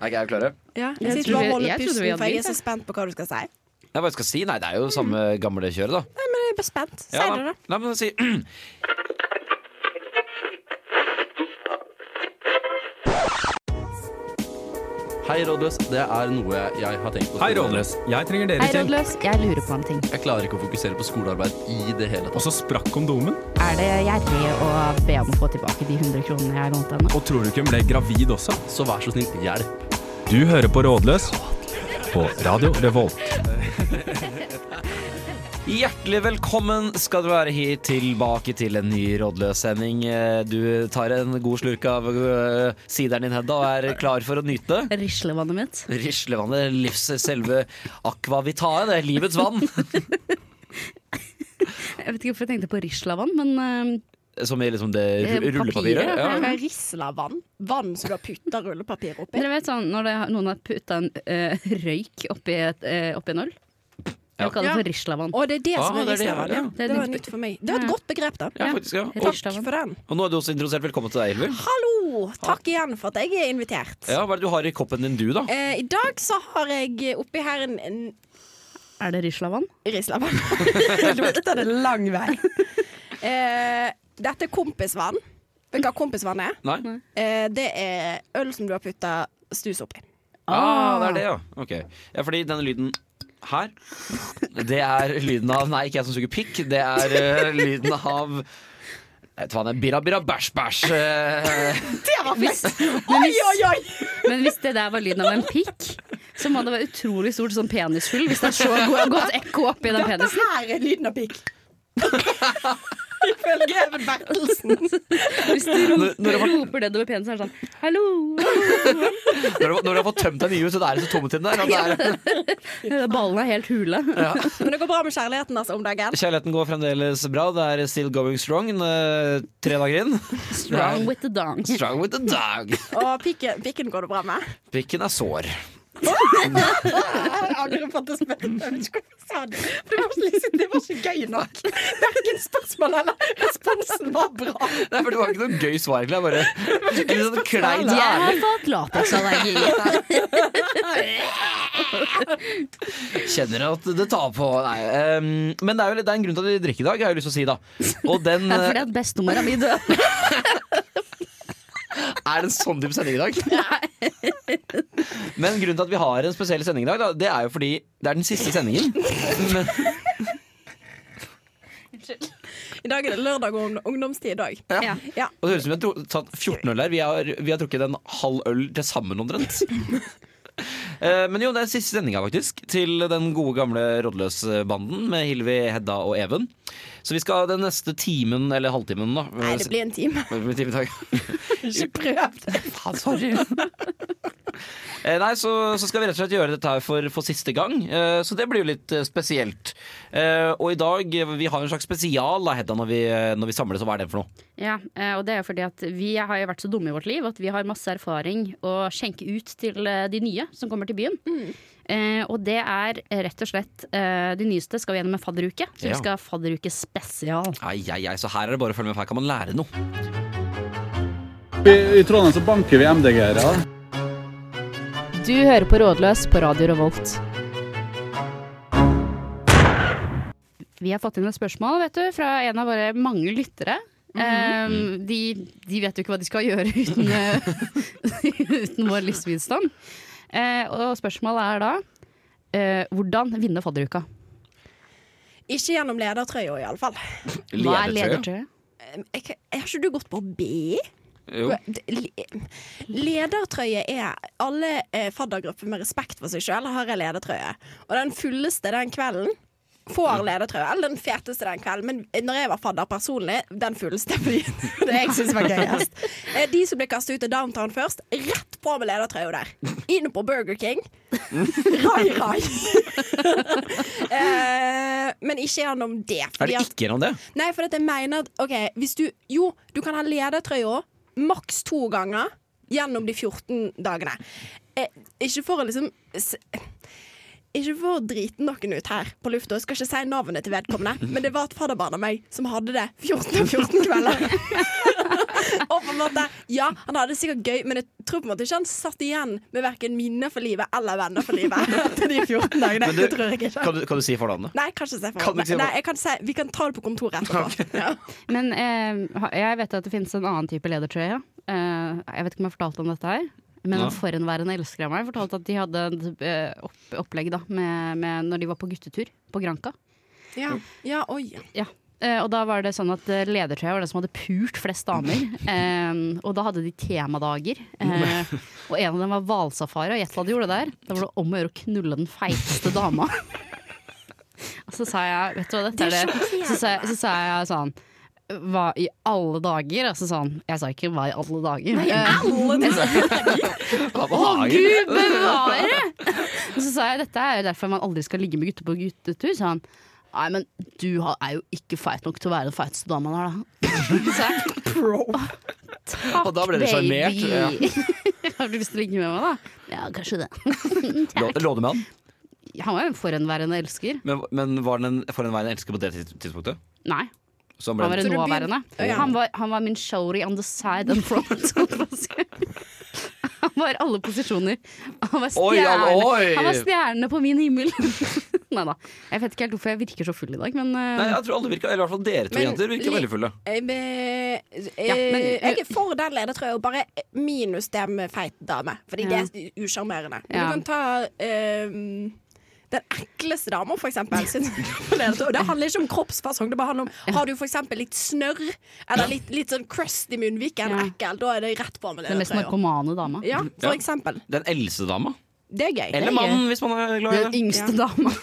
Er ikke jeg klare? Ja, Jeg jeg sitter trodde- bare og holder vi pusten, hadde for jeg er så spent på hva du skal si. Nei, hva jeg skal si? Nei, det er jo samme gamle kjøret, da. Nei, men jeg er bare spent. Si Ja, det, da. Nei, men si Hei, rådløs. Det er noe jeg har tenkt på. Hei, Rådløs. Jeg trenger Hei, til. rådløs. Jeg lurer på en ting. Jeg klarer ikke å fokusere på skolearbeid i det hele Og så sprakk kondomen. Er det gjerrig å be om å få tilbake de 100 kronene jeg lånte henne? Og tror du ikke hun ble gravid også? Så vær så snill, hjelp. Du hører på Rådløs på Radio Revolt. Hjertelig velkommen skal du være hit tilbake til en ny rådløs-sending. Du tar en god slurk av øh, sideren din, Hedda, og er klar for å nyte. Rislevannet mitt. Rislevannet, livs selve akvavitae, det er livets vann. Jeg vet ikke hvorfor jeg tenkte på Rislavann, men eh, Som i liksom det rullepapiret. Ja. Ja. Er Risla-vann? Vann som du har putta rullepapir oppi? dere vet sånn når det, noen har putta en uh, røyk oppi, et, uh, oppi en øl? Jeg kaller det for Rislavann. Og det er det Ah, som er det er det, ja. Ja. Det er Det var nytt. for meg. Det var et godt begrep, da. Ja, faktisk, ja. Og, Takk for den. og nå er du også introdusert. Velkommen til deg, Hilvi. Hallo! Takk igjen for at jeg er invitert. Ja, hva er det du har i koppen din, du, da? Eh, I dag så har jeg oppi her en, en Er det Rislavann? Rislavann. Lukter det lang vei. Eh, dette er kompisvann. Vet du hva kompisvann er? Nei? Eh, det er øl som du har putta stus oppi. Ah, det er det, ja. Ok. Ja, fordi denne lyden her, det er lyden av Nei, ikke jeg som suger pikk. Det er eh, lyden av jeg vet hva det er, Birra birra bæsj bæsj. eh. Det var fint! Oi, hvis, oi, oi! men hvis det der var lyden av en pikk, så må det være utrolig stort sånn penishull hvis det er så go- godt ekko oppi den Dette penisen. her er lyden av pikk. Ifølge Even Bertelsen. Hvis du Når- når det roper, var- roper penisen, er det sånn Hallo! Når du, når du har fått tømt deg nye ut, så det er det så tomt inni der. at er- Ballene er helt hule. Men det går bra med kjærligheten altså, om dagen. Kjærligheten går fremdeles bra. Det er still going strong. eh, tre dager inn. Strong with the dong. Strong with the dog. Og pikken, pikken går det bra med. Pikken er sår. Jeg angrer på at jeg spurte. Jeg vet ikke hvorfor jeg sa det. Det var, liksom, det var ikke gøy nok. Verken spørsmålet eller responsen var bra. Nei, for Det var ikke noe gøy svar, er Bare en sånn klein Jeg har fått lateksallergi. Kjenner at det tar på. Nei, ehm, men det er jo det er en grunn til at de drikker i dag, har jeg lyst til å si. da Og den Det er eh, fordi at bestemora mi døde. Er det en sånn type sending i dag? Men grunnen til at vi har en spesiell sending i dag, da, det er jo fordi det er den siste sendingen. Men, I dag er det lørdag og ung- ungdomstid i dag. ja. Ja. Ja. Og det høres ut som vi har tro- tatt 14 øl her. Vi har, vi har trukket en halv øl til sammen omtrent. Eh, Men jo, det er siste sendinga faktisk til den gode gamle Rådløs-banden med Hilvi, Hedda og Even. Så vi skal den neste timen, eller halvtimen, da Nei, det blir en time. Det blir en time takk. dag. Ikke prøv. Faen, sorry. Eh, Nei, så, så skal vi rett og slett gjøre dette her for, for siste gang. Eh, Så det blir jo litt eh, spesielt. Eh, Og i dag, vi har en slags spesial da, Hedda, når vi, når vi samles. Og hva er det for noe? Ja, eh, og det er jo fordi at vi har jo vært så dumme i vårt liv at vi har masse erfaring å skjenke ut til de nye som kommer til byen. Eh, og det er rett og slett eh, De nyeste skal vi gjennom en fadderuke. Så Ja. vi skal ha fadderuke spesial. Ai, ai, ai, så her er det bare å følge med, for her kan man lære noe. I, I Trondheim så banker vi MDG-ere. Du hører på Rådløs på Radio Revolt. Vi har fått inn et spørsmål vet du, fra en av våre mange lyttere. Eh, de, de vet jo ikke hva de skal gjøre uten, eh, uten vår livsvisdom. Eh, og spørsmålet er da eh, hvordan vinne fadderuka? Ikke gjennom ledertrøya, iallfall. Hva er Ledertrøye. Har ikke du gått på B? Jo. Le- Ledertrøye er Alle eh, faddergrupper med respekt for seg sjøl har en ledertrøye. Og den fulleste den kvelden får ledertrøya. Den feteste den kvelden. Men når jeg var fadder personlig, den fulleste. Det jeg synes var gøyest. Eh, De som ble kastet ut av downtown først, rett på med ledertrøya der. Inn på Burger King. Rai, rai. eh, men ikke gjennom det. Er det ikke gjennom det? Nei, for at jeg mener at OK, hvis du Jo, du kan ha ledertrøya maks to ganger gjennom de 14 dagene. Eh, ikke for å liksom ikke for å drite noen ut her på lufta, jeg skal ikke si navnet til vedkommende, men det var et fadderbarn av meg som hadde det 14 av 14 kvelder. Og på en måte, ja, han hadde det sikkert gøy, men jeg tror på en måte ikke han satt igjen med verken minner for livet eller venner for livet etter de 14 dagene. Du- det tror jeg ikke. Kan du, kan du si fornavnet? Nei, kan ikke si for Kan ikke si Nei, for- jeg kan si, Vi kan ta det på kontoret etterpå. Ja. Men eh, jeg vet at det finnes en annen type ledertrøye. Eh, jeg vet ikke om jeg har fortalt om dette her. Men Ja. en forhenværende elsker av meg fortalte at de hadde et eh, opp, opplegg da, med, med når de var på guttetur på Granka. Ja. ja, oi. Ja. Eh, og da var det sånn at eh, ledertrøya var den som hadde pult flest damer. Eh, og da hadde de temadager. Eh, og en av dem var hvalsafari, og gjett hva de gjorde der? Da var det om å gjøre å knulle den feiteste dama. og så sa jeg, vet du hva dette er det? Så sa jeg, så sa jeg sånn hva i alle dager? Altså sånn, jeg sa ikke hva i alle dager. Nei, alle dager! Å, gud bevare! Og så sa jeg dette er jo derfor man aldri skal ligge med gutter på guttetur. Så han nei, men du er jo ikke feit nok til å være den feiteste dama der, da. Så jeg, Takk, Og da ble du sjarmert, Ja. har du lyst til å ligge med meg, da? Ja, kanskje det. Lå, du med han? Han var jo en forhenværende elsker. Men, men var han en forhenværende elsker på det tidspunktet? Nei, han han var en nåværende. Han, var, han var min showry on the side and front. Han var alle posisjoner. Han var stjerne, oi. han var stjerne på min himmel. Nei da. Jeg vet ikke helt hvorfor jeg virker så full i dag, men eh, Nei, jeg tror alle virker, eller i hvert fall dere to Men jenter virker veldig fulle. Jeg, be- Ja, men- eh, jeg er for den ledertrøya, bare minus det med feit dame. Fordi Ja. det er usjarmerende. Ja. Du kan ta ehm, den ekleste dama, for eksempel. Og det handler ikke om kroppsfasong. Det bare handler om Har du for eksempel litt snørr, eller litt, litt sånn crust i munnviken, Ja. ekkel, da er det rett på med den mest narkomane dama. Ja, for Ja. eksempel. Den eldste dama. Det er gøy. Eller mannen, hvis man er glad i Den yngste yngste dama.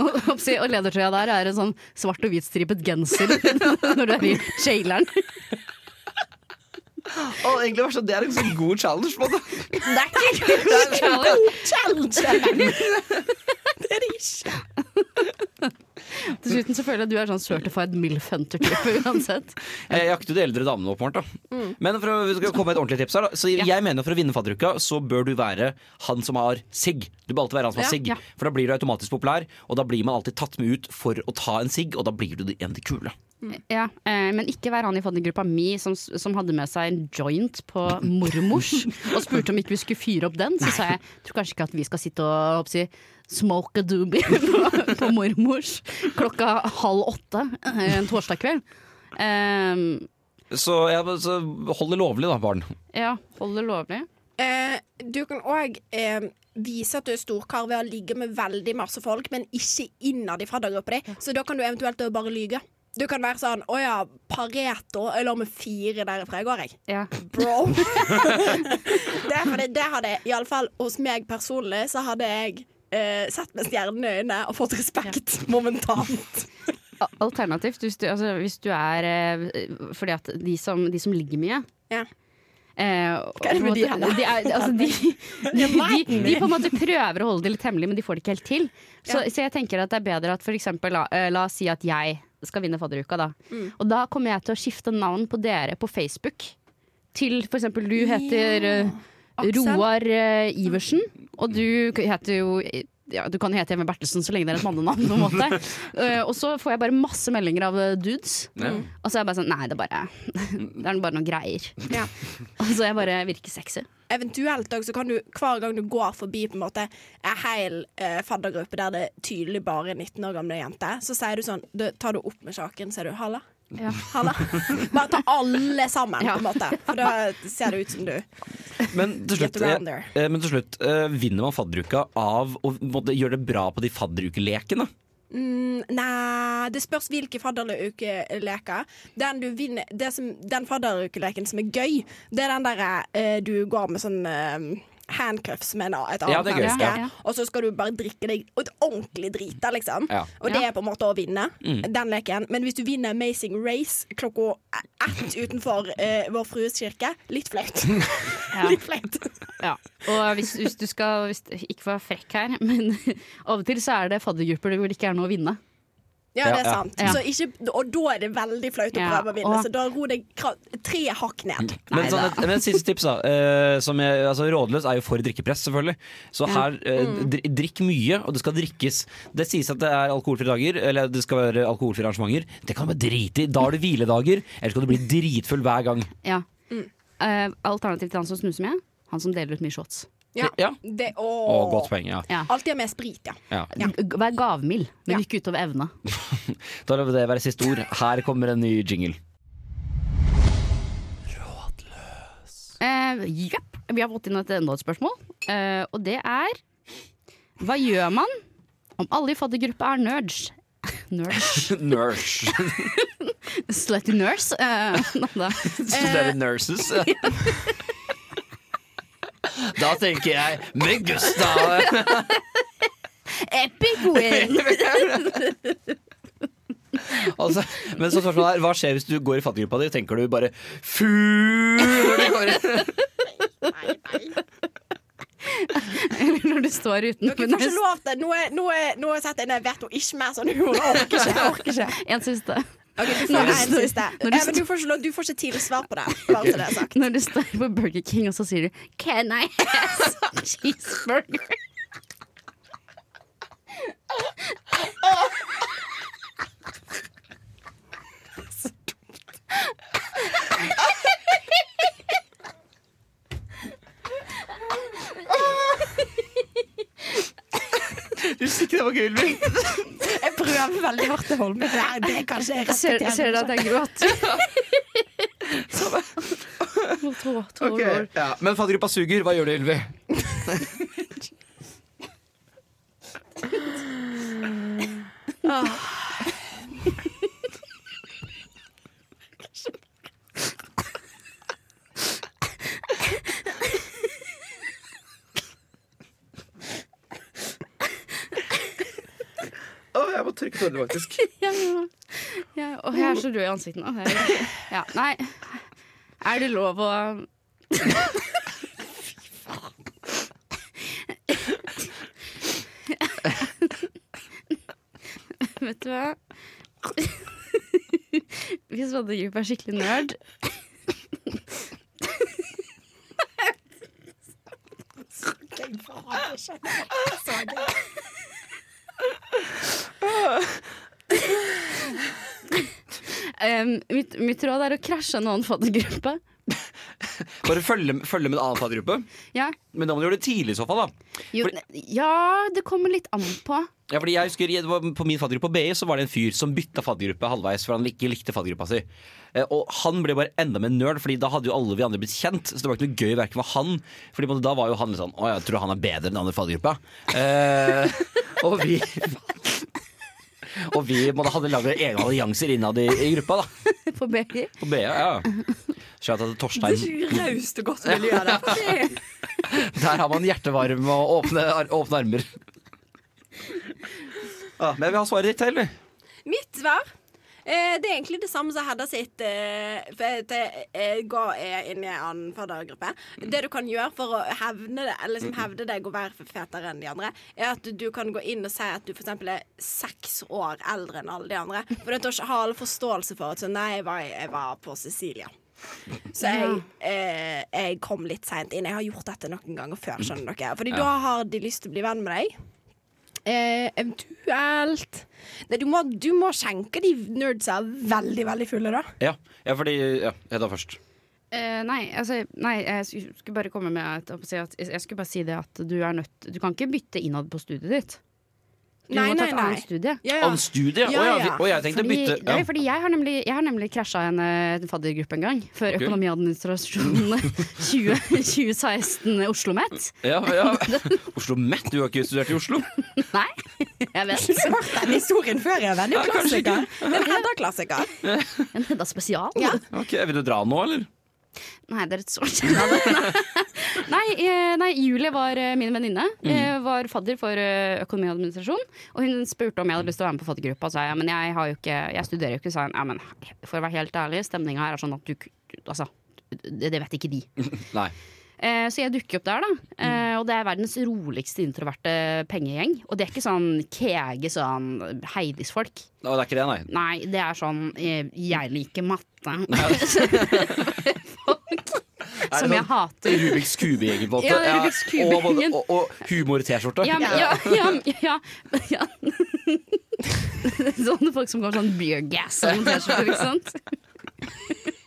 og, ledertrøya der er en sånn svart og hvit stripet genser når du er i jaileren. Å, egentlig var det sånn, det er en sånn god challenge. På det. Det er ikke god challenge! Det er det ikke. Dessuten så føler jeg at du er sånn certified MILF-hunter-type uansett. Jeg jakter jo de eldre damene, åpenbart. da Men for å vi skal komme med et ordentlig tips her da Så jeg mener For å vinne fadderuka så bør du være han som har sigg. Du bør alltid være han som har Ja, ja. For da blir du automatisk populær, og da blir man alltid tatt med ut for å ta en sigg, og da blir du en av de kule. Ja, eh, Men ikke vær han i faddergruppa mi som, som hadde med seg en joint på mormors og spurte om ikke vi skulle fyre opp den. Så sa jeg tror kanskje ikke at vi skal sitte og oppsi, smoke a doobie på, på mormors klokka halv åtte eh, en torsdag kveld. Eh, Så, ja, så hold det lovlig, da, barn. ja, hold det lovlig. Eh, du kan òg eh, vise at du er storkar ved å ligge med veldig masse folk, men ikke innad i faddergruppa di. Så da kan du eventuelt bare lyge. Du kan være sånn 'Å ja, Pareto, jeg lå med fire derifra i går, jeg'. Ja. Bro. det, hadde fordi det hadde Iallfall hos meg personlig, så hadde jeg eh, sett med stjernene i øynene og fått respekt momentant. Alternativt, hvis du, altså, hvis du er eh, Fordi at de som, de som ligger mye Ja. Eh, Hva er det med de her, de, altså, de, de, de, på en måte prøver å holde det litt hemmelig, men de får det ikke helt til. Så, så jeg tenker at det er bedre at eksempel, la, eh, la oss si at jeg skal vinne fadderuka, da. Mm. Og da kommer jeg til å skifte navn på dere på Facebook. Til for eksempel du heter eh, Roar eh, Iversen, og du heter jo ja, Du kan hete Even Bertelsen så lenge det er et mannenavn. på en måte uh, Og så får jeg bare masse meldinger av eh, dudes. Ja. Og så er jeg bare sånn Nei, det er bare, det er bare noen greier. Ja. Og så jeg bare virker sexy. Eventuelt så kan du hver gang du går forbi på en måte en hel eh, faddergruppe der det tydelig bare er 19 år gamle jenter, så sier du sånn du, Tar du opp med sjaken, sier du 'halla'? Ja. Bare ta alle sammen, Ja. på en måte. For da ser det ut som du Men til slutt, there. eh, men til slutt eh, vinner man fadderuka av å gjøre det bra på de fadderukelekene. mm, Nei, det spørs hvilke fadderukeleker. Den, du vinner, det som, den fadderukeleken som er gøy, det er den derre eh, du går med sånn eh, handcuffs med et annet Ja, menneske, ja. og så skal du bare drikke deg et ordentlig drita, liksom. Ja. Og det Ja. er på en måte å vinne, Mm. den leken. Men hvis du vinner Amazing Race klokka ett utenfor uh, Vår Frues kirke, litt flaut. litt flaut. Ja. Og hvis, hvis du skal hvis, Ikke for å være frekk her, men av og til så er det faddergrupper hvor det ikke er noe å vinne. Ja, det er sant. Ja. Så ikke, og da er det veldig flaut å prøve å vinne, så da ro deg tre hakk ned. Men, sånn, et, men siste tips, da. Eh, som jeg, altså, rådløs er jo for drikkepress, selvfølgelig. Så her, eh, drikk mye, og det skal drikkes. Det sies at det er alkoholfrie dager, eller det skal være alkoholfrie arrangementer. Det kan du bare drite i. Da er det hviledager, eller skal du bli dritfull hver gang. Ja. Eh, alternativ til han som snuser mye, han som deler ut mye shots. Ja. Ja. Det, Å, Å, godt poeng. Ja. Ja. Alltid ha med sprit, ja. Ja. Vær gavmild, men Ja. ikke utover evne. Da lar vi det være siste ord. Her kommer en ny jingle. Rådløs Jepp. Vi har fått inn et enda et spørsmål, eh, og det er Hva gjør man om alle i faddergruppa er nerds? Nerds. Nurse. Slutty nurse. eh, da. Studerer nurses. Da tenker jeg med Gustav. Epic win! Altså, men så spørsmålet er, hva skjer hvis du går i fattiggruppa di? Tenker du bare fu når du går Eller når du står Dere får ikke lov til Nå nå nå setter jeg ned en veto, ikke mer sånn humor. Jeg orker ikke. Jeg orker ikke. En siste. Ok, du får en siste. Ja, men du får ikke, lov- du får ikke tilsvar på det. Bare så det er sagt. Når du står på Burger King og så sier du 'Can I have cheeseburger?' Du ikke det var gøy, Ylvi? Jeg prøver veldig hardt å holde meg der. Det er kanskje rett Ser, ser du at jeg gråter? Tå- tårer. Ja. Men faddergruppa suger. Hva gjør du, Ylvi? Å, det, faktisk. Ja, ja. Og jeg er så rød i ansiktet nå. Ja, nei. Er det lov å Vet du hva? Hvis vaddergruppa er skikkelig nerd um, mitt, mitt råd er å krasje en annen faddergruppe. Bare følge, følge med en annen faddergruppe? Ja. Men da må du gjøre det tidlig i så fall, da. Jo, ja, det kommer litt an på. Ja, fordi jeg husker På min faddergruppe på BI så var det en fyr som bytta faddergruppe halvveis for han ikke likte faddergruppa si. Eh, Og han ble bare enda mer nerd, Fordi da hadde jo alle vi andre blitt kjent. Så det var ikke noe gøy verken for han Fordi på en måte da var jo han litt sånn Å, jeg tror han er bedre enn den andre faddergruppa. Eh, og vi Og vi måtte hadde lagd egne allianser innad i, i gruppa, da. På BI. På BI, ja. Shout out til Torstein. Raust og godt miljø der. Der har man hjertevarme og åpne, åpne armer. Ja, men vi har svaret ditt, eller? Mitt svar eh, det er egentlig det samme som Hedda sitt. Eh, for gå eh, ga er i en annen faddergruppe. Det du kan gjøre for å hevne, det, eller liksom hevde deg å være fetere enn de andre, er at du, kan gå inn og si at du f.eks. er seks år eldre enn alle de andre. For da har alle forståelse for at så, nei, jeg var, jeg var på Sicilia. Så jeg, eh, jeg kom litt seint inn. Jeg har gjort dette noen ganger før. skjønner dere Fordi da har de lyst til å bli venn med deg. Eh, eventuelt Nei, du, må, du må skjenke de nerdsa veldig, veldig fulle, da. Ja, ja fordi ja, Hedda først. Eh, nei, altså, nei, jeg skulle- bare komme med et, si at, Jeg skulle bare si det at du er nødt Du kan ikke bytte innad på studiet ditt. Du Nei, må ta nei, et nei. annet studie. Ja, ja. Annet studie? Å Ja, ja, ja. vi- å, jeg tenkte Fordi, bytte nei, fordi jeg har nemlig, jeg har nemlig krasja en, eh, en faddergruppe en gang. Før Ok. Økonomiadministrasjonen 20, 2016 Oslo Met. Ja, ja. Oslo Met, du har ikke studert i Oslo? Nei, jeg vet. hørt den historien før, jeg. Den er jo klassiker. En Hedda-klassiker. En Hedda spesial. Ja. Ok, Vil du dra nå, eller? Nei, det er et sårt nei, eh, nei, Julie var eh, min venninne. eh, Var fadder for økonomi og administrasjon. Og hun spurte om jeg hadde lyst til å være med på faddergruppa. Og sa ja, men jeg, har jo ikke, jeg studerer jo ikke. Sa hun ja, men for å være helt ærlig, stemninga her er sånn at du Altså, det, det vet ikke de. Nei. Eh, så jeg dukker opp der, da. Eh, og det er verdens roligste introverte pengegjeng. Og det er ikke sånn kege sånn Heidis-folk. Det er ikke det, nei. Nei, det er sånn eh, jeg liker matte. folk som jeg hater. Rubiks kube-gjengen, på en måte. Ja, Rubiks og, og, og humor-T-skjorte. Ja, ja, ja, ja. Sånne folk som går sånn Beer-gas-t-skjorter ikke sant?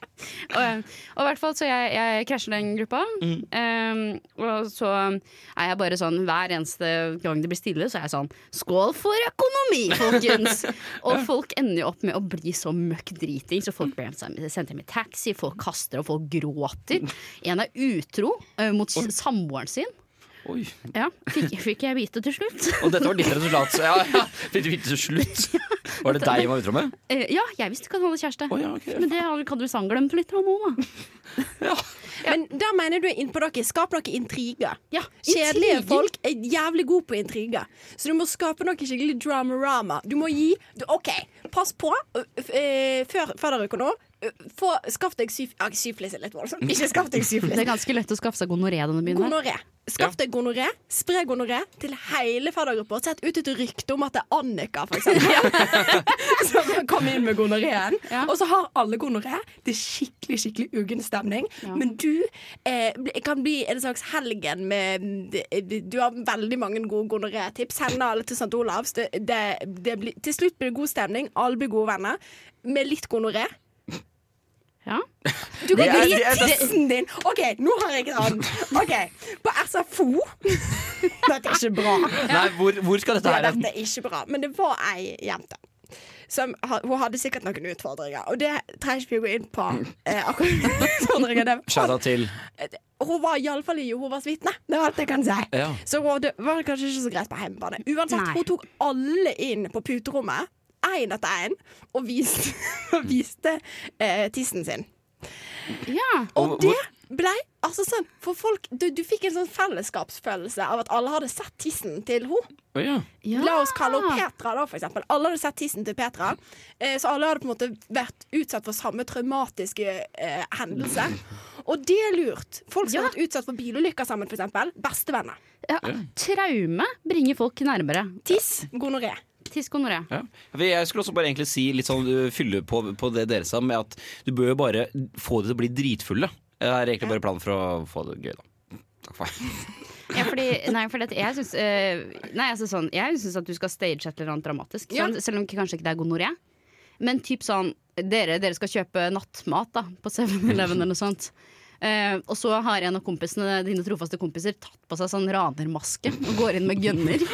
og, og i hvert fall så jeg, jeg krasjer den gruppa. Um, og så er jeg bare sånn hver eneste gang det blir stille, så er jeg sånn Skål for økonomi, folkens! og folk ender jo opp med å bli så møkk driting, så folk blir sendt hjem i taxi, folk kaster og folk gråter. En er utro uh, mot samboeren sin. Oi. Ja, fikk, fikk jeg vite til slutt. Og dette var ditt resultat. Ja, ja. Fikk du vite til slutt? Var det deg hun var utro med? Eh, ja, jeg visste ikke at han hadde kjæreste. Oh, ja, okay. Men det hadde du sann glemt litt av nå, da. Men da mener du er innpå dere. Skap noe intriger. Ja, Kjedelige intriger. folk er jævlig gode på intriger. Så du må skape noe skikkelig drama-rama. Du må gi du, OK, pass på f- eh, før, før dere går nå. Få, skaff deg syf... Ja, syflis er litt voldsomt. Ikke skaff deg Det er ganske lett å skaffe seg gonoré. Gonoré. Skaff deg gonoré. Spre gonoré til hele faddergruppa. Sett ut et rykte om at det er Annika, for eksempel. Som komme inn med gonoréen. Ja. Og så har alle gonoré. Det er skikkelig skikkelig uggen stemning. Men du eh, kan bli en slags helgen med Du har veldig mange gode gonoré-tips. Send alle til St. Olavs. Det, det, det blir, til slutt blir det god stemning. Alle blir gode venner. Med litt gonoré. Ja. Du kan er- tissen din! OK, nå har jeg et annet. Ok, På SFO Dette er ikke bra. Nei, hvor, hvor skal dette Ja, her dette er ikke bra. Men det var ei jente. Som, hun hadde sikkert noen utfordringer, og det trenger ikke vi å gå inn på. Eh, utfordringer det var- Shout-out til Hun var iallfall i Jehovas vitne. Det er alt jeg kan si. Ja. Så hun, det var kanskje ikke så greit på hjemmebane. Uansett, Nei. hun tok alle inn på puterommet, én etter én, og viste, og viste eh, tissen sin. ja. Og det ble altså sånn For folk Du, du fikk en sånn fellesskapsfølelse av at alle hadde sett tissen til henne. Oh, ja. ja. La oss kalle henne Petra, da, for eksempel. Alle hadde sett tissen til Petra. Eh, så alle hadde på en måte vært utsatt for samme traumatiske eh, hendelse. Og det er lurt. Folk som Ja. har vært utsatt for bilulykker sammen, eksempel. Bestevenner. ja. Traume bringer folk nærmere. Tiss, gonoré. Tiss gonoré. Ja. Jeg skulle også bare egentlig si litt sånn uh, fylle på, på det dere sa, med at du bør jo bare få det til å bli dritfulle. Det er egentlig bare planen for å få det gøy, da. Takk for Ja, fordi, nei, for dette, jeg syns eh, Nei, altså sånn Jeg syns at du skal stage et eller annet dramatisk. Ja. Sånn, selv om kanskje ikke det er gonoré. Men typ sånn dere, dere skal kjøpe nattmat da på 7-Eleven eller noe sånt. Eh, og så har en av kompisene dine trofaste kompiser tatt på seg sånn ranermaske og går inn med gunner.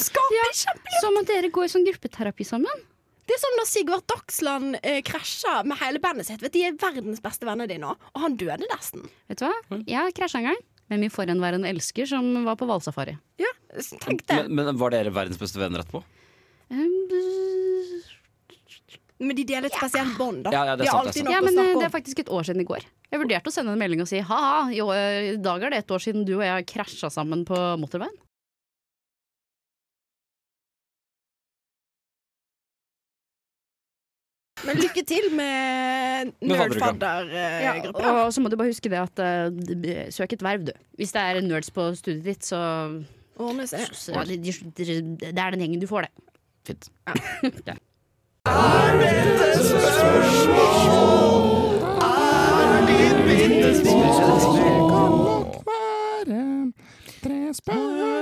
Skaper Ja. kjempe... Som at dere går i sånn gruppeterapi sammen. Det er som når Sigvart Dagsland eh, krasja med hele bandet sitt. Vet De er verdens beste venner de nå, og han døde nesten. Vet du hva? Jeg har krasja en gang med min forhenværende elsker som var på hvalsafari. Ja, tenk det. Men, men var dere verdens beste venner etterpå? Um, Men de deler et spesielt bånd, da. Ja, ja, det er de sant, det er sant. Ja, men eh, det er faktisk et år siden i går. Jeg vurderte å sende en melding og si ha-ha, eh, i dag er det et år siden du og jeg krasja sammen på motorveien. Men lykke til med nerdfaddergruppa. Ja, og så må du bare huske det at eh, søk et verv, du. Hvis det er nerds på studiet ditt, så, så ja, de, de, det er den gjengen du får, det. Fint. Spørsmål.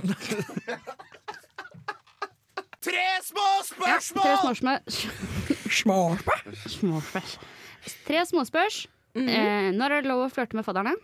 Tre små Ja, tre små Småspørs. Tre småspørs. eh, når er det lov å flørte med fadderne?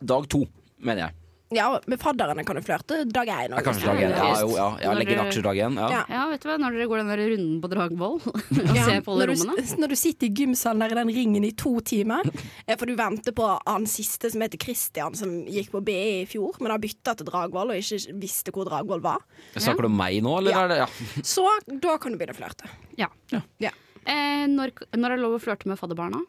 Dag to, mener jeg. Ja, med fadderne kan du flørte dag én. Ja, kanskje dag én. Ja, jo, ja. ja legge inn aksjer dag én. Ja. Ja. Vet du hva, Når dere går den der runden på Dragvoll og Ja, ser på alle når, rommene. du, når du sitter i gymsalen der i den ringen i to timer, eh, for du venter på han siste som heter Christian, som gikk på BI i fjor, men har bytta til Dragvoll og ikke visste hvor Dragvoll var. Snakker du om meg nå, eller Ja. er det ja. Så da kan du begynne å flørte. Ja. Ja. Eh, når, når er det lov å flørte med fadderbarna?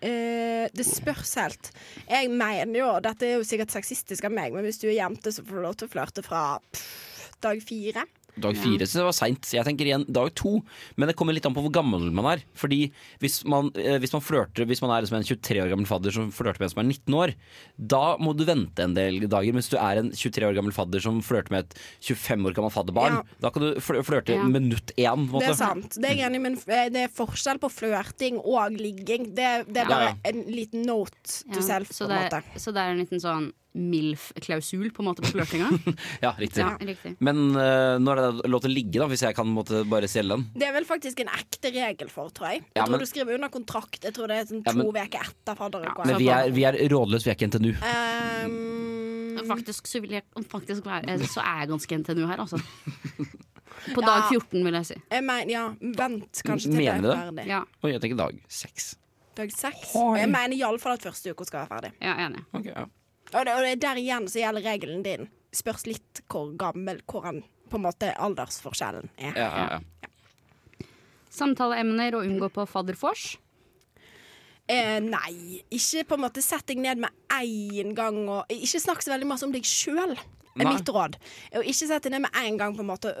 Eh, det spørs helt. Jeg mener jo, dette er jo sikkert sexistisk av meg, men hvis du er jente, så får du lov til å flørte fra pff, dag fire. Dag fire synes jeg var seint. Jeg tenker igjen dag to. Men det kommer litt an på hvor gammel man er. Fordi hvis man, eh, hvis man flørter Hvis man er liksom en 23 år gammel fadder som flørter med en som er 19 år, da må du vente en del dager. Mens du er en 23 år gammel fadder som flørter med et 25 år gammelt fadderbarn, Ja. da kan du flørte Ja. minutt én. på en Det er sant. Det er enig men eh, det er forskjell på flørting og ligging. Det, det er bare ja. en liten note to Ja, self, så, på en det, måte. så det er en liten sånn MILF-klausul på en måte på flørtinga? Ja, riktig. ja, riktig. Men uh, når er det lov til å ligge, da, hvis jeg kan måtte bare stjele den? Det er vel faktisk en ekte regel for, tror jeg. Jeg Ja, tror men- du skriver under kontrakt. Jeg tror det er sånn Ja, to men- uker etter fadderuka. Men vi er, vi er rådløse, vi er ikke NTNU. Um, Faktisk, så, vil jeg, faktisk være, så er jeg ganske NTNU her, altså. På dag Ja. 14, vil jeg si. jeg men, ja, vent kanskje til Mener det er det? ferdig. Ja, Oi, jeg tenker dag 6. Dag 6. Og jeg mener iallfall at første uka skal være ferdig. er enig. Ok, ja. Og det, og det er der igjen så gjelder regelen din. Spørs litt hvor gammel, hvor han på en måte aldersforskjellen er. Ja, ja, ja. Samtaleemner å unngå på fadderfors? Eh, nei, ikke på en måte sett deg ned med én gang og Ikke snakk så veldig masse om deg sjøl, er Nei. mitt råd. Og ikke sett deg ned med én gang på en måte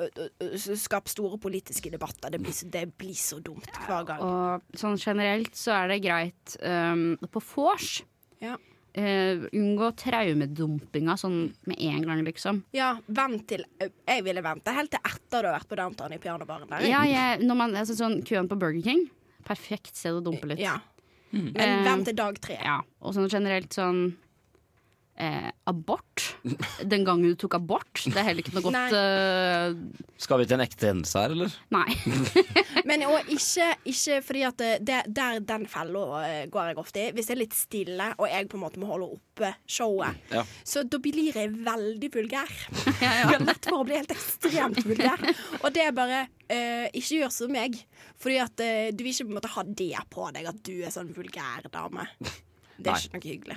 skape store politiske debatter. Det blir, så, det blir så dumt hver gang. Og sånn generelt så er det greit um, på vors. Ja. Eh, unngå traumedumpinga sånn med en gang, liksom. Ja, vent til Jeg ville vente helt til etter du har vært på downtown i pianobaren der. Ja, jeg, når man, altså, sånn Køen på Burger King. Perfekt sted å dumpe litt. Ja. Men Eh, vent til dag tre. Ja, og sånn generelt sånn eh, Abort. Den gangen du tok abort. Det er heller ikke noe godt uh... Skal vi til en ekte hendelse her, eller? Nei. Men og ikke, ikke fordi at det, det, der den fella eh, går jeg ofte i. Hvis det er litt stille, og jeg på en måte må holde oppe showet, Ja. så da blir jeg veldig vulgær. Jeg har lett for å bli helt ekstremt vulgær. Og det er bare Uh, Ikke gjør som meg. Fordi at uh, du vil ikke på en måte ha det på deg, at du er sånn vulgær dame. Det er Nei. ikke noe hyggelig.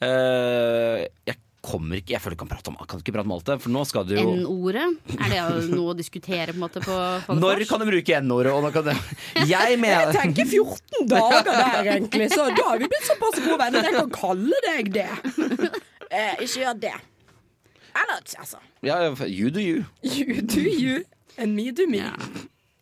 Eh, jeg kommer ikke Jeg føler ikke kan prate om, jeg kan ikke prate om alt det, for nå skal du jo N-ordet. Er det noe å diskutere på en måte på Når kan du bruke N-ordet? Og når kan du Jeg mener tenker 14 dager der, egentlig, så da har vi blitt såpass gode venner at jeg kan kalle deg det. Eh, ikke gjør det. Eller altså ja, You do you. You do you, and me do me. Ja.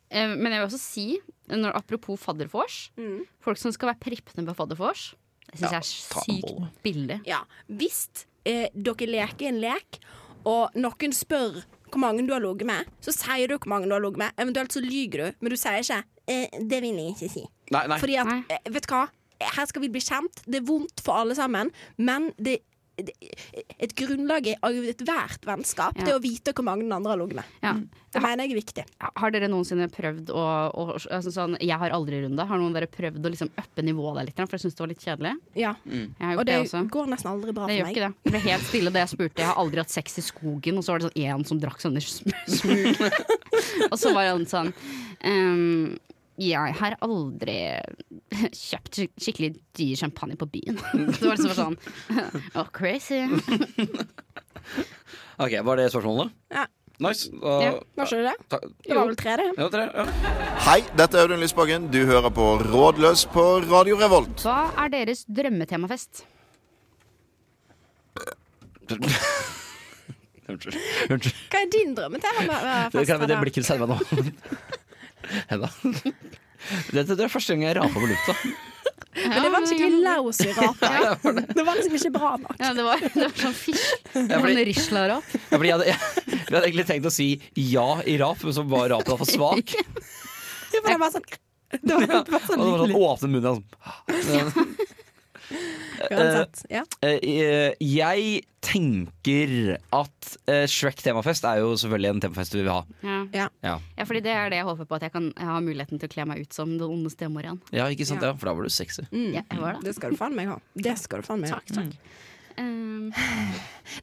Eh, men jeg vil også si, når, apropos faddervors Mm. Folk som skal være prippende på faddervors, det syns Ja, jeg er sykt billig. Ja, Hvis eh, dere leker en lek, og noen spør hvor mange du har ligget med, så sier du hvor mange du har ligget med. Eventuelt så lyver du, men du sier ikke eh, 'det vil jeg ikke si'. Nei, nei. Fordi at, Nei. eh, vet du hva? Her skal vi bli kjent. Det er vondt for alle sammen, men det, det et grunnlag i- ethvert vennskap Ja. Det å vite hvor mange den andre har ligget med. Ja. Det mener jeg er viktig. Har dere noensinne prøvd å, å altså sånn, Jeg har aldri runde. Har noen av dere prøvd å liksom uppe nivået der litt? For jeg syns det var litt kjedelig. Ja. Mm. Og det, det går nesten aldri bra Det for gjør meg. ikke det. Det ble helt stille da jeg spurte. Jeg har aldri hatt sex i skogen, og så var det sånn én som drakk sånne sm- smug. og så var han sånn ehm, Jeg har aldri kjøpt skikkelig dyr champagne på byen. det var liksom sånn Oh, crazy. Ok, Var det spørsmålet? Ja. Nice. Da, Ja. Var ikke det ta, Det var vel tre, det. ja, tre, ja. Hei, dette er Audun Lysbakken. Du hører på Rådløs på Radio Revolt. Hva er deres drømmetemafest? Unnskyld. Unnskyld. Hva er din drømmetema? Det kan det blikket du sender meg nå. Hedda. Dette det er første gang jeg raper på lufta. Men det var en skikkelig lousy rap. Det var liksom ikke bra nok. Ja, det var, det var sånn fisk. Det Ja, sånn Risla-rap. Ja, jeg, jeg, jeg hadde egentlig tenkt å si ja i rap, men så var rapen for svak. Ja, for det var sånn Det var, det var Og sånn det var sånn åpne munnen. Sånn. Uansett. Ja. Eh, Jeg tenker at eh, Shrek temafest er jo selvfølgelig en temafest vi vil ha. Ja. Ja. Ja, fordi det er det jeg håper på, at jeg kan ha muligheten til å kle meg ut som den onde stemorien. ja ikke sant? Ja. For da var du sexy. Ja, jeg var det. Det skal du faen meg ha. Det skal du faen meg ha. Um,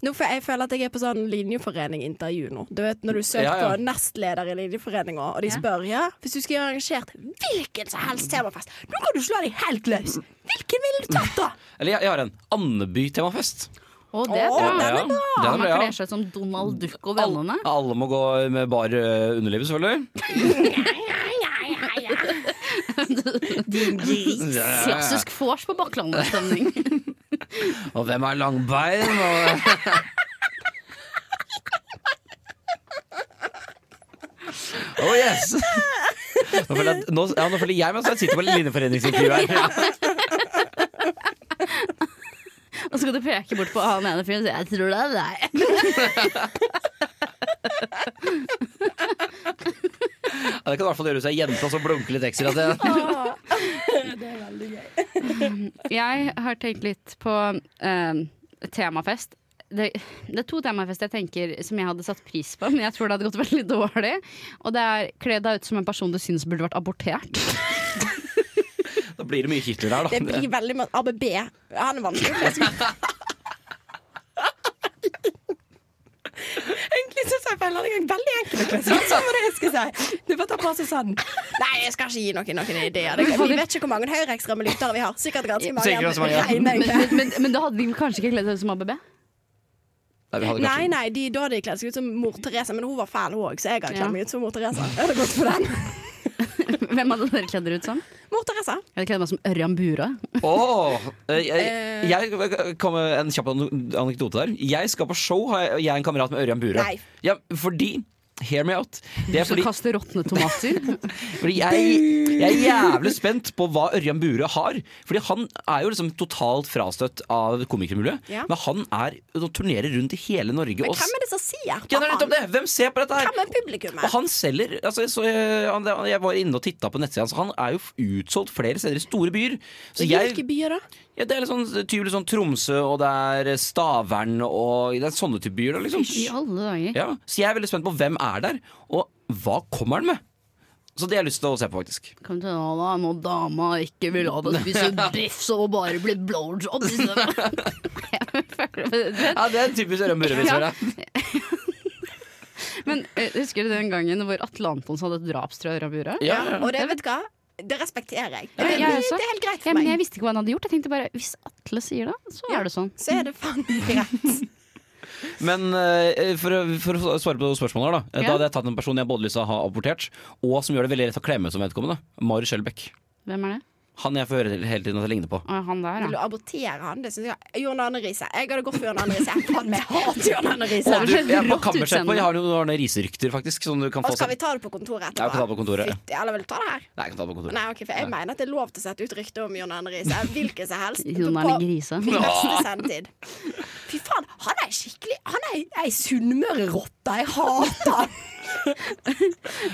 Nå for jeg føler at jeg er på sånn linjeforening-intervju nå. Du vet Når du søker Ja, ja. på nestleder i Linjeforeninga, og de spør ja, hvis du skulle arrangert hvilken som helst temafest, nå kan du slå deg helt løs. Hvilken ville du tatt, da? Eller jeg, jeg har en Andeby temafest. Å, det er bra. den er Ja, bra. den er bra, Man kler seg ut som Donald Duck og vennene. Alle må gå med bar eh, underliv, selvfølgelig. Din gris. Klassisk vors på Bakklandet-stemning. Og hvem er langbein? Og... Oh yes! Nå føler jeg, nå, ja, nå føler jeg meg som jeg sitter på linjeforeningsintervju her. Og så skal du peke bort på han ene fyren og si 'jeg tror det er deg'. Ja, det kan i hvert fall gjøre seg jenta som blunker litt ekstra gøy Jeg har tenkt litt på eh, temafest. Det, det er to temafester jeg tenker som jeg hadde satt pris på, men jeg tror det hadde gått veldig dårlig. Og det er kle deg ut som en person du syns burde vært abortert. Da blir det mye Hitler her, da. Det blir veldig mye ABB. Han er vanskelig føler det er veldig enkelt å kle seg det jeg skal si. Du bare tar på seg sånn. Nei, jeg skal ikke gi noen noen ideer. Det, vi vet ikke hvor mange høyreekstreme lyttere vi har. Sikkert ganske mange. Sikkert mange, ja. regner Men, men, men da hadde de kanskje ikke kledd seg ut som ABB? Nei, vi Nei, nei, de, da hadde de kledd seg ut som mor Teresa, men hun var fæl, hun òg, så jeg har kledd meg ut som mor Teresa. Er det godt for den. Hvem hadde dere kledd dere ut som? Mor Teresa. Jeg kledde meg som Ørjan Bura. Åh, eh, jeg, jeg kom med en kjapp anekdote der. Jeg skal på show, har jeg, jeg er en kamerat med Ørjan Bura. Nei. Ja, fordi Hear me out. Det er fordi, du skal kaste råtne tomater. fordi jeg, jeg er jævlig spent på hva Ørjan Burøe har. Fordi han er jo liksom totalt frastøtt av komikermiljøet. Ja. Men han er turnerer rundt i hele Norge. Men hvem er det som sier på han? det! Hvem ser på dette her? Hvem er publikummet? Og han selger altså, så jeg, han, jeg var inne og titta på nettsida hans. Han er jo utsolgt flere steder i store byer. Hvilke byer da? ja, det er litt sånn, typisk sånn Tromsø, og det er Stavern og det er sånne type byer. Da, liksom. I alle dager. ja, så jeg er veldig spent på hvem er der, og hva kommer han med? Så det har jeg lyst til å se på, faktisk. Kan du ha da når dama ikke vil ha deg spise biff, så bare blir blowjob Ja, Det er en typisk. Jeg. Men eh, husker du den gangen hvor Atle Antonsen hadde et drapstrø i Ørjan Ja, ja. Og det vet du hva? Det respekterer jeg. Ja, Det, jeg det, er helt greit Ja, for men jeg visste ikke hva han hadde gjort. Jeg tenkte bare hvis Atle sier det, så Ja. er det sånn. Så er det faen greit. Men eh, for, å, for å svare på spørsmålet her, da. Da hadde jeg tatt en person jeg både lyst til å ha abortert, og som gjør det veldig lett å klemme som vedkommende. Mari Skjelbæk. Hvem er det? Han jeg får høre hele tiden at jeg ligner på. Ah, han der, Vil du abortere han? Det synes jeg Jon Arne Riise. Jeg hadde gått for Jon Arne Riise. Jeg faen meg hater Jon Arne Riise. Jeg på jeg har noen Arne Riise-rykter, faktisk. Som du kan Og få skal vi ta det på kontoret etterpå? Ja, vi kan ta det på kontoret, ja. Fytti, eller vil du ta det her? Nei, jeg kan ta det på kontoret. Nei, ok, for jeg mener at det er lov til å sette ut rykter om Jon Arne Riise. Hvilken som helst. Jon Arne Grise. På neste sendetid. Fy faen, han er skikkelig Han er ei sunnmørerotte. Jeg hater han.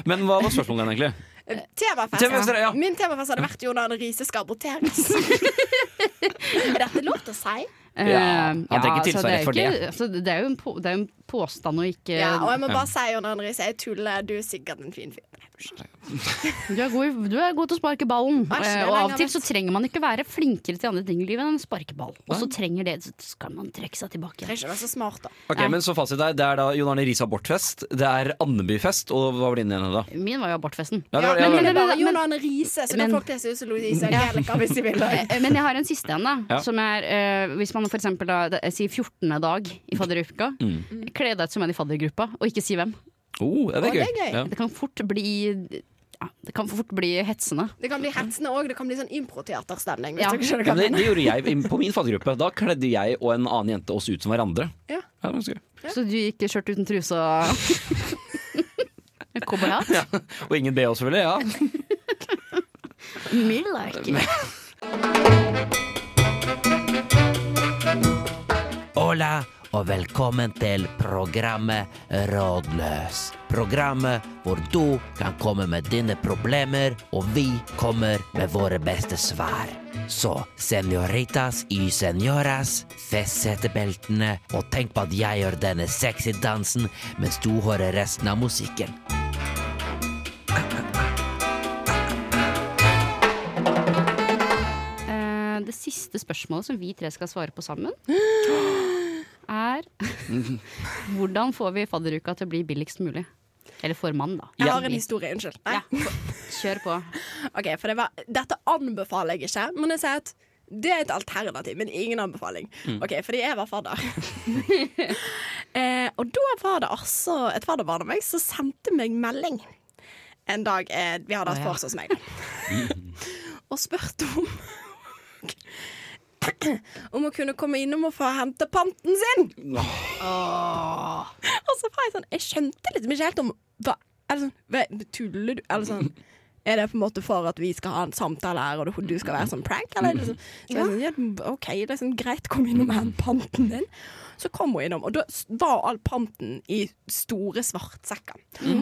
Men hva var spørsmålet ditt, egentlig? Temafest. Temafest, ja. Min temafest hadde vært Jonan Riise skal aborteres. er dette lov til å si? Eh, Ja, han trenger ikke altså, tilsvar det er for det. Altså, det er jo en, på, det er jo en påstand og ikke Ja, og jeg må bare si, Jon Arne Riise, jeg tuller. Du er sikkert en fin fyr. du, er god, du er god til å sparke ballen. Vær Eh, og av og til så trenger man ikke være flinkere til andre ting i livet enn en sparkeball. Og så trenger det, så skal man trekke seg tilbake. Trenger ikke være så smart, da. Ok, Nei. men så fasit der, Det er da Jon Arne Riis abortfest, det er Andebyfest, og hva var din ene da? Min var jo abortfesten. Ja, det var, Ja, men, men det det er men- Jon Arne Riise, så men- kan folk lese ut som Louise Angelica hvis de vil. Eh, Men jeg har en siste en, da. Ja. Som er eh, hvis man for eksempel da, det- sier 14. dag i fadderuka. Mm. Kle deg ut som en i faddergruppa, og ikke si hvem. oh, er det er det er gøy. Ja. Det kan fort bli ja, Det kan fort bli hetsende. Det kan bli hetsende òg. Det kan bli sånn improteaterstemning. Ja. jeg det, det gjorde jeg på min faddergruppe. Da kledde jeg og en annen jente oss ut som hverandre. Ja. Ja, det så. Så du gikk skjørt uten truse og Cowboyhatt? Ja. Og ingen BH, selvfølgelig. Ja. Me like it. Hola og velkommen til programmet Rådløs. Programmet hvor du kan komme med dine problemer, og vi kommer med våre beste svar. Så senoritas y senoras, fest setebeltene, og tenk på at jeg gjør denne sexy dansen mens du hører resten av musikken. Eh, det siste spørsmålet som vi tre skal svare på sammen, er Hvordan får vi fadderuka til å bli billigst mulig? Eller for mann, da. Jeg har en historie. Unnskyld. Nei. Ja, kjør på. Ok, for det var, Dette anbefaler jeg ikke, men jeg sier at det er et alternativ, men ingen anbefaling. Ok, Fordi jeg var fadder. eh, og da var det altså et fadderbarn av meg som sendte meg melding en dag eh, vi hadde hatt vors hos meg. og spurte om Om å kunne komme innom og få hente panten sin. Og så var jeg sånn Jeg skjønte liksom ikke helt om hva Er det sånn "Hva- Tuller du? Eller sånn er det på en måte for at vi skal ha en samtale her, og du skal være sånn prank? Eller Så, sånn, så jeg sånn ja, OK, det er sånn greit, kom innom hent panten din. Så kom hun innom, og da var all panten i store svartsekker.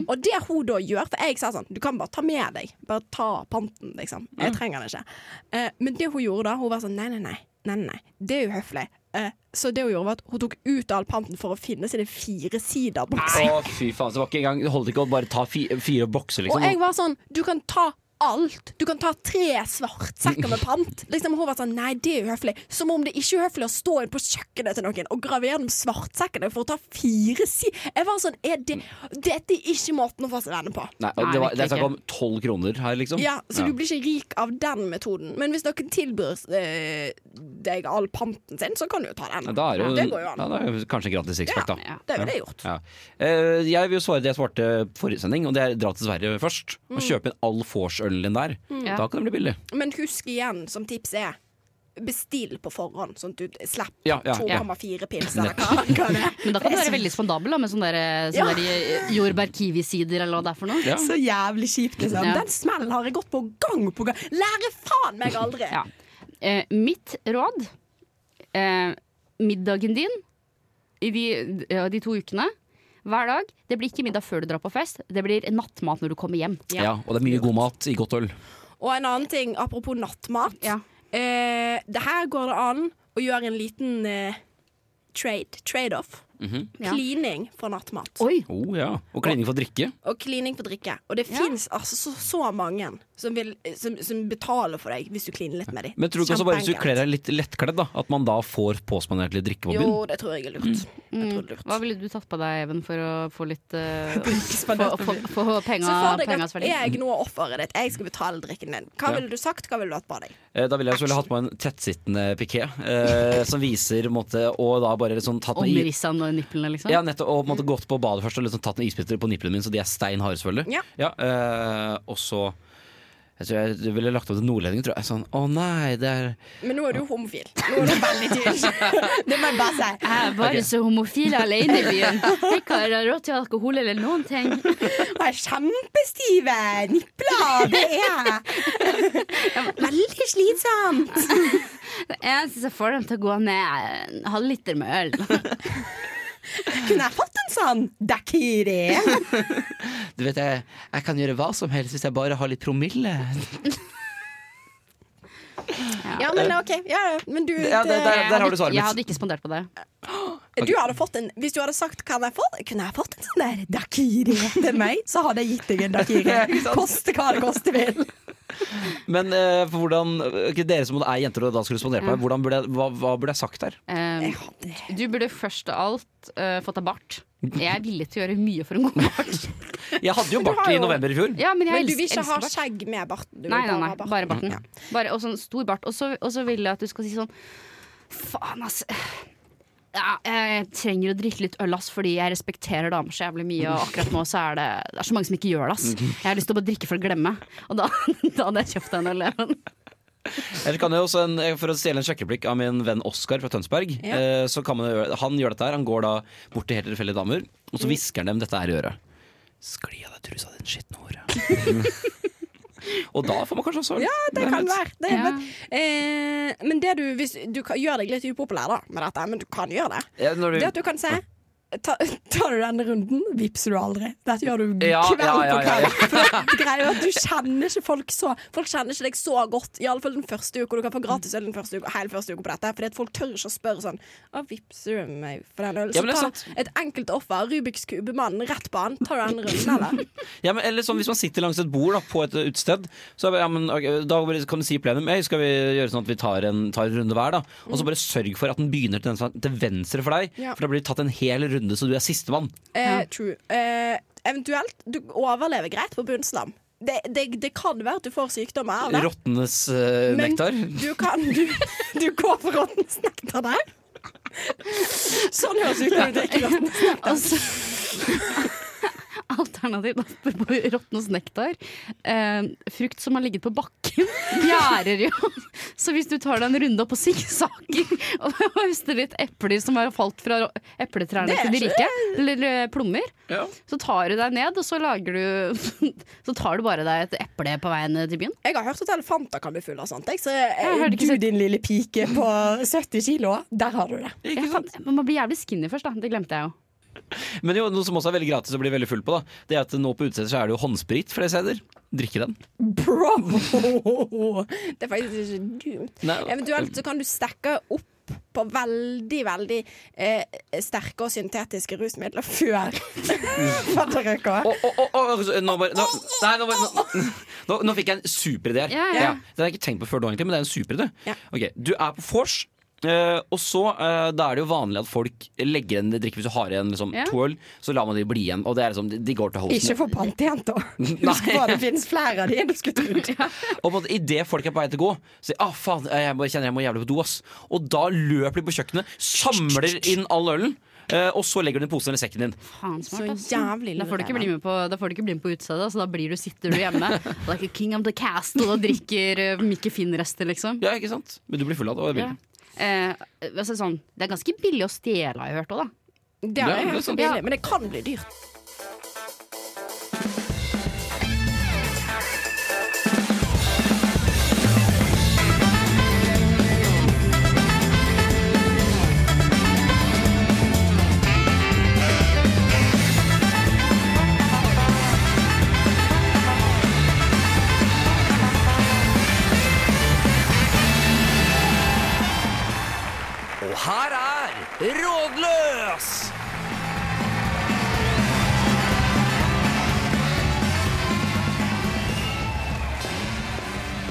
Og det hun da gjør For jeg sa sånn, du kan bare ta med deg. Bare ta panten, liksom. Jeg trenger den ikke. Eh, men det hun gjorde da, hun var sånn nei, nei, nei. Nei, nei, nei. Det er uhøflig. Eh, så det hun gjorde, var at hun tok ut all panten for å finne sine fire sider bokser. Å, fy faen. Så var ikke engang Det holdt ikke å bare ta fi, fire bokser, liksom. Og jeg var sånn Du kan ta alt. Du kan ta tre svartsekker med pant. Liksom, hun var sånn Nei, det er uhøflig. Som om det ikke er uhøflig å stå inn på kjøkkenet til noen og grave gjennom svartsekkene for å ta fire si... Jeg var sånn er det, Dette er ikke måten å få seg venner på. Nei, det, var, det er snakk om tolv kroner her, liksom. Ja, Så du blir ikke rik av den metoden. Men hvis noen tilbyr eh, deg all panten sin, så kan du jo ta den. Ja, Da er det jo, det går jo an. ja, det er jo kanskje gratis sixpack, da. Ja. Det ville jeg gjort. Ja. Eh, jeg vil jo svare det jeg svarte forrige sending, og det er dra til Sverige først. Mm. Og kjøpe inn all vorsølen din der. Mm. Da kan det bli billig. Men husk igjen, som tips er Bestill på forhånd, sånn at du slipper Ja, ja, ja. 2,4 pils eller hva, hva det er. Men da kan du være veldig spandabel da, med sånne, der, sånne ja. jordbær-kiwi-sider eller hva det er for noe. Ja. Så jævlig kjipt, liksom. Ja. Den smellen har jeg gått på gang på gang. Lærer faen meg aldri! Ja. Eh, mitt råd eh, Middagen din i de, ja, de to ukene hver dag. Det blir ikke middag før du drar på fest. Det blir nattmat når du kommer hjem. Ja. og det er mye god mat i godt øl. Og en annen ting, apropos nattmat. Ja. Eh, det her går det an å gjøre en liten eh, trade. Trade-off. Ja. Klining for nattmat. Oi! Oh, ja. Og klining for drikke. Og klining for drikke. Og det Ja. fins altså så, så mange som, vil, som, som betaler for deg hvis du kliner litt med dem. Men tror du ikke også bare hvis du kler deg litt lettkledd, da, at man da får påspandert litt drikke på Jo, det tror jeg er lurt. Jeg tror er lurt. Hva ville du tatt på deg, Even, for å få litt uh, Få få- få penga, Så for pengas verdi? jeg nå er offeret ditt. Jeg skal betale drikken din. Hva Ja. ville du sagt? Hva ville du hatt på deg? Eh, Da ville jeg selvfølgelig hatt på en tettsittende piké, eh, som viser måte, Og da bare liksom tatt noe i Omrissan og nipplene, liksom? ja, nettopp, og på en måte gått på badet først og liksom tatt noen isbiter på nipplene min, så de er stein harde, selvfølgelig. Ja. eh, og så Jeg tror jeg ville lagt opp til nordlending, tror jeg. Sånn, å nei, det er Men nå er du homofil. Nå er du veldig tydelig. Det må jeg bare si. Jeg er bare så homofil alene i byen. Jeg ikke har råd til alkohol eller noen ting. Jeg er kjempestive nipler. Det er veldig slitsomt. Det eneste som får dem til å gå ned, er en halvliter med øl. Kunne jeg fått en sånn dakiri? Du vet, jeg, jeg kan gjøre hva som helst hvis jeg bare har litt promille. Ja, men OK. Ja, men du Ja, det- der- der har du svaret Jeg mitt. hadde ikke spandert på det. Du hadde fått en, Hvis du hadde sagt kan jeg fått, kunne jeg fått en sånn der dakiri til meg, så hadde jeg gitt deg en dakiri. Koste hva det koste vil. Men eh, for hvordan okay, Dere som er jenter og da skulle spandere på meg, hvordan burde, jeg- hva, hva burde jeg sagt der? Um, Jeg du burde først av alt uh, fått deg bart. Jeg er villig til å gjøre mye for en god bart. Jeg hadde jo bart jo... i november i fjor. Ja, men jeg Men du vil ikke ha skjegg med barten? Nei, Nei, nei, bare barten. Mm. Ja. Bare, og sånn stor bart. Og så og så vil jeg at du skal si sånn Faen, ass. Ja, jeg trenger å drikke litt øl, ass, fordi jeg respekterer damer så jævlig mye. Og akkurat nå så er det Det er så mange som ikke gjør det, ass. Jeg har lyst til å bare drikke for å glemme. Og da, da hadde jeg kjøpt en eleven. Eller kan jeg også en, For å stjele en sjekkeplikk av min venn Oskar fra Tønsberg. Ja. eh, Så kan man Han gjør dette her. Han går da bort til helt tilfeldige damer, og så hvisker han dem dette her i øret. Skli av deg trusa, din skitne hore. og da får man kanskje sorg. Ja, det kan være. Det, Ja. men, eh, men det du, hvis, du kan, gjør deg litt upopulær da med dette, men du kan gjøre det. Ja, du... Det at du kan se ta, Tar du denne runden, vippser du aldri. Dette gjør du Ja, kveld ja, ja, på kveld. For greia er at Du kjenner ikke folk så Folk kjenner ikke deg så godt, iallfall den første uka. Du kan få gratis øl den første uka, hele første uka på dette. Fordi at folk tør ikke å spørre sånn Å, vippser du meg for den ølen? Så ta sant. et enkelt offer, Rubiks kube-mannen, rett på han. Tar du denne runden, eller? ja, men, eller sånn, Hvis man sitter langs et bord da, på et utested, så ja, men, okay, da kan du si i plenum Hei, skal vi gjøre sånn at vi tar en, tar en runde hver. da Og så bare sørg for at den begynner til, den, til venstre for deg. For da blir det tatt en hel runde, så du er sistemann. Eh, true. Eh, eventuelt, du overlever greit på bunnslam. Det, det, det kan være at du får sykdommer av det. Rottenes eh, Men nektar. du kan Du, du går for rottenes nektar der. Sånn høres ut når du drikker rottenes nektar. Altså, alternativt apropos råtnes nektar. Eh, frukt som har ligget på bakken bakken gjærer jo. Så hvis du tar deg en runde opp på sikksaker og høster litt epler som har falt fra epletrærne til de rike, eller eh, plommer, Ja. så tar du deg ned, og så lager du Så tar du bare deg et eple på veien til byen. Jeg har hørt at elefanter kan bli fulle av sånt. Jeg, så Jeg har eh, ikke du din lille pike på 70 kilo, der har du det. Jeg man blir jævlig skinny først, da. Det glemte jeg jo. Men jo, noe som også er veldig gratis å bli veldig full på, da Det er at nå på utesteder så er det jo håndsprit flere steder. Drikke den. Bravo! Det er faktisk ikke dumt. Nei, Eventuelt så kan du stekke opp på veldig, veldig eh, sterke og syntetiske rusmidler før fadderøka. du å, nå bare nå, Nei, nå, bare- nå, nå, fikk jeg en superidé her. Ja, ja. Den har jeg ikke tenkt på før nå, egentlig, men det er en superidé. Ja. Okay, Du er på vors. Eh, og så uh, Da er det jo vanlig at folk legger igjen drikke hvis du har igjen liksom, Ja. to øl. Så lar man de bli igjen. Og det er liksom, de- de går til Ikke hosten. for pantejenter. Husk på det finnes flere av de enn du skulle trodd. Og på idet folk er på vei til å gå, så sier ah, faen, jeg må, kjenner jeg må jævlig på do. ass Og da løper de på kjøkkenet, samler inn all ølen, Uh, og så legger du den i posen eller sekken din. Faen Så smart, ass. jævlig Da får du ikke bli med på, da får du ikke bli med på utestedet, så da blir du, sitter du hjemme like a king of the castle og drikker uh, Mikke Finn-rester, liksom. Ja, ikke sant? Men du blir full av det. Og det er Eh, altså, sånn, det er ganske billig å stjele, har jeg hørt òg, da. Det er, det er, det er sånn. billig, men det kan bli dyrt.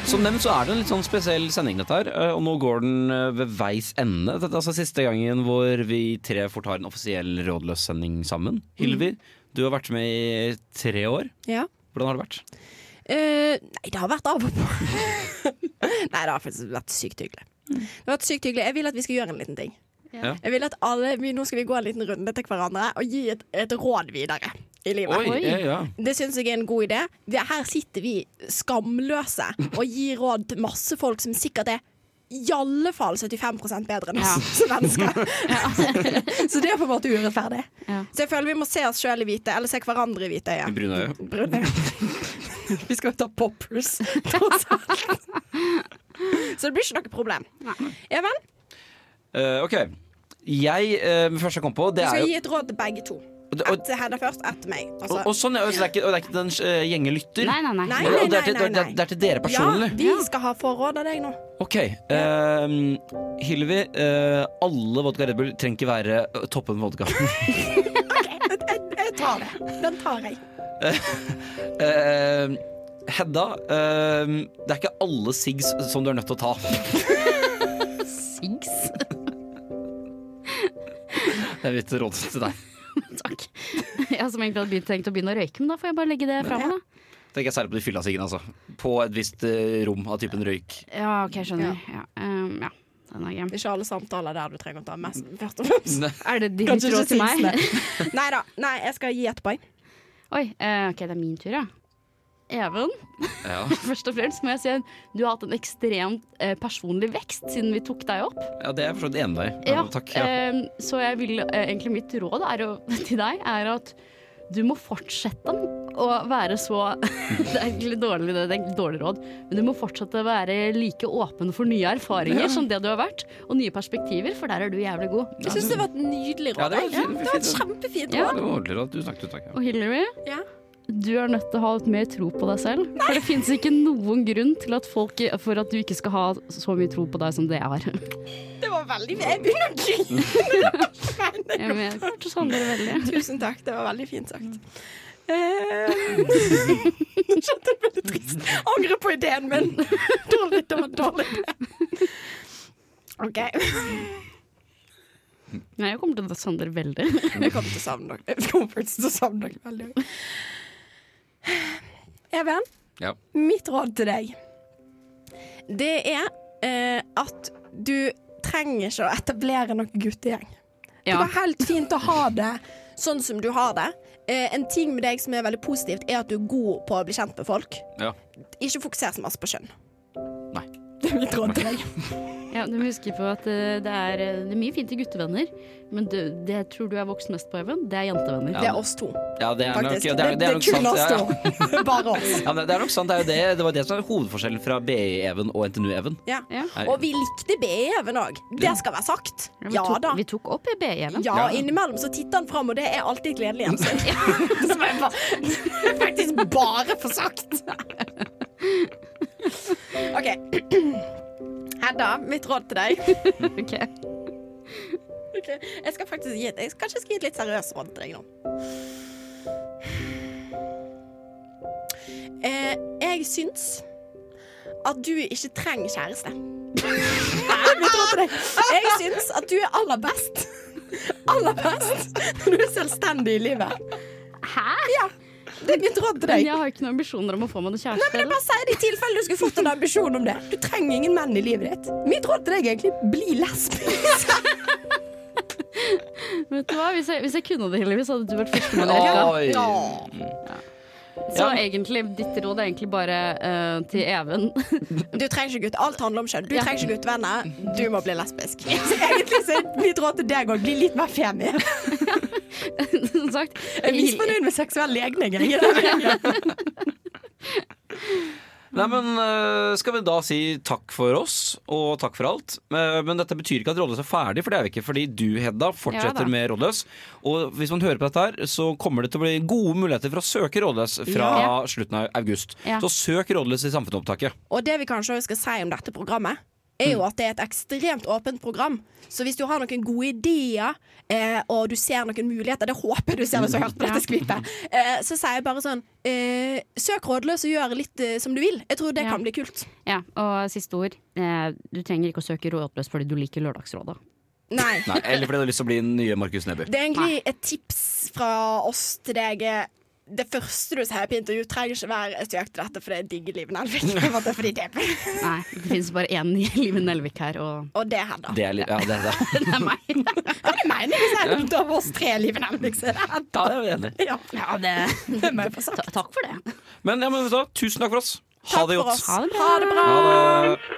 Som nevnt så er det en litt sånn spesiell sending dette her, eh, og nå går den eh, ved veis ende. Dette er altså siste gangen hvor vi tre får ta en offisiell rådløs-sending sammen. Hilvi, du har vært med i tre år. Ja. Hvordan har det vært? Uh, nei, det har vært av og på. nei, det har faktisk vært sykt hyggelig. Det har vært sykt hyggelig. Jeg vil at vi skal gjøre en liten ting. Ja. Jeg vil at alle, vi, Nå skal vi gå en liten runde til hverandre og gi et, et råd videre i livet. Oi, ja, ja. Det syns jeg er en god idé. Her sitter vi skamløse og gir råd til masse folk som sikkert er i alle fall 75 bedre enn oss som mennesker. Så det er på en måte urettferdig. Ja. Så jeg føler vi må se oss sjøl i hvite, eller se hverandre i hvite øyne. I brune øyne. Brune. Vi skal jo ta poppers, tross alt. Så det blir ikke noe problem. Even, Eh, ok. Jeg, uh, først jeg kom på, det er skal gi et råd til begge to. og, og, Ett Hedda først, etter meg. Altså, og, og sånn, og, det er ikke, og det er ikke den uh, gjenge lytter? Nei, nei, nei. Nei, nei, nei, det, er til, det, er, det er til dere ja, vi skal ha forråd av deg nå. Ok. Uh, Hilvi, uh, alle vodka Red Bull trenger ikke være eh, toppen vodka. Jeg, jeg tar det. Den tar jeg. Eh, Hedda, eh, det er ikke alle siggs som du er nødt til å ta. Det er råd til deg. Takk. Jeg som egentlig hadde begynt, tenkt å begynne å røyke, men da får jeg bare legge det fra meg, da. Tenker jeg særlig på de fyllasiggene, altså. På et visst eh, rom av typen røyk. Ja, OK, skjønner. Ja. Um, ja. Den er grei. Det er ikke alle samtaler der du trenger å ta mest. Først og fremst. Er det ditt Kanskje råd ikke til meg? siggsene. Nei da. Nei, jeg skal gi ett poeng. Oi, eh, ok, det er min tur, ja. Even, Ja. først og fremst må jeg si at du har hatt en ekstremt eh, personlig vekst siden vi tok deg opp. ja, det er jeg for så vidt enig med deg. Ja, takk. Ja. eh, så jeg vil, eh, egentlig mitt råd er å, til deg er at du må fortsette å være så Det er egentlig dårlig, det er egentlig dårlig råd, men du må fortsette å være like åpen for nye erfaringer som det du har vært, og nye perspektiver, for der er du jævlig god. Jeg syns det var et nydelig råd. Ja, det var jeg. det var et kjempefint kjempefint Ja. råd. Det var ordentlig råd. Du snakket ut, takk ja. Og Hillary, Ja. Du er nødt til å ha litt mer tro på deg selv. For det fins ikke noen grunn til at folk, for at du ikke skal ha så mye tro på deg som det jeg har. Det var veldig. Jeg begynner å grine. Tusen takk. Det var veldig fint sagt. Nå Skjønte jeg ble litt trist. Angrer på ideen min. Dårlig, dårlig, dårlig. OK. Nei, jeg kommer til å savne dere veldig. Jeg kommer til å savne dere veldig. Even, Ja. mitt råd til deg Det er eh, at du trenger ikke å etablere noen guttegjeng. Det var helt fint å ha det sånn som du har det. Eh, en ting med deg som er veldig positivt, er at du er god på å bli kjent med folk. Ja. Ikke fokuser så masse på kjønn. Nei. Det er mitt råd til deg. Ja, du må huske på at eh, det er, eh, det er mye fint til guttevenner, men det, det jeg tror du er vokst mest på, Even, det er jentevenner. Det er oss to, Ja, det er nok, faktisk. ja, det er, det er nok sant. oss Ja, ja. to. Bare oss. Ja, men det er nok sant. Det, er jo det, det var det som er hovedforskjellen fra BI-Even og NTNU-Even. Ja. Ja. Og vi likte BE-Even òg. Det skal være sagt. vi, Ja tok, da. vi tok opp i BI-Even. Ja, Ja. innimellom så titter han fram, og det er alltid et gledelig gjensyn. Som jeg bare, faktisk bare får sagt. OK. Hedda, mitt råd til deg. Ok. Ok, Jeg skal faktisk gi et, jeg skal kanskje gi et litt seriøst råd til deg nå. Eh, jeg syns at du ikke trenger kjæreste. Jeg syns at du er aller best. Aller best når du er selvstendig i livet. Hæ? Ja, Det er mitt råd til Men jeg har ikke noen ambisjoner om å få meg noen Nei, kjæreste. men jeg bare sier det i tilfelle du skulle fått en ambisjon om det. Du trenger ingen menn i livet ditt. Mitt råd til deg er egentlig bli lesbisk. Vet du hva? Hvis jeg, hvis jeg kunne det, Hillevi, så hadde du vært førstemann elska. Ja. Så Ja. egentlig, ditt råd er egentlig bare uh, til Even. Du trenger ikke gutt. Alt handler om kjønn. Du Ja. trenger ikke guttevenner. Du må bli lesbisk. Så egentlig så er mitt råd til deg òg bli litt mer femi. Som sagt. Jeg er misfornøyd med seksuell legning. jeg. Nei, men øh, Skal vi da si takk for oss, og takk for alt. Eh, Men dette betyr ikke at Rådløs er ferdig, for det er vi ikke. Fordi du, Hedda, fortsetter ja, med Rådløs. Og hvis man hører på dette her, så kommer det til å bli gode muligheter for å søke Rådløs fra Ja. slutten av august. Ja. Så søk Rådløs i samfunnsopptaket. Og det vi kanskje skal si om dette programmet, er jo at det er et ekstremt åpent program. Så hvis du har noen gode ideer, eh, og du ser noen muligheter Det håper jeg du ser hvis du har hørt på dette skvipet. Eh, så sier jeg bare sånn eh, Søk rådløs og gjør litt eh, som du vil. Jeg tror det Ja. kan bli kult. Ja, og siste ord. Eh, du trenger ikke å søke rådløs fordi du liker Lørdagsrådet. Nei. Nei, eller fordi du har lyst til å bli den nye Markus Neby. Det er egentlig et tips fra oss til deg. Det første du sier på intervju, trenger ikke være søk til dette, for det er digge Liv Nelvik. Fordi det Nei, det finnes bare én Live Nelvik her, og Og det er Hedda. Det er ja, det er det. det er meg. Ja, det mener jeg. Hvis jeg er av oss tre Liv Nelvik, så er det Hedda. Ja, det er enig. Ja, Ja, det, det må jeg få sagt. ta, takk for det. Men, ja, men vet du tusen takk for oss. Ha Takk det godt. Ha det bra. Ha det bra. Ha det.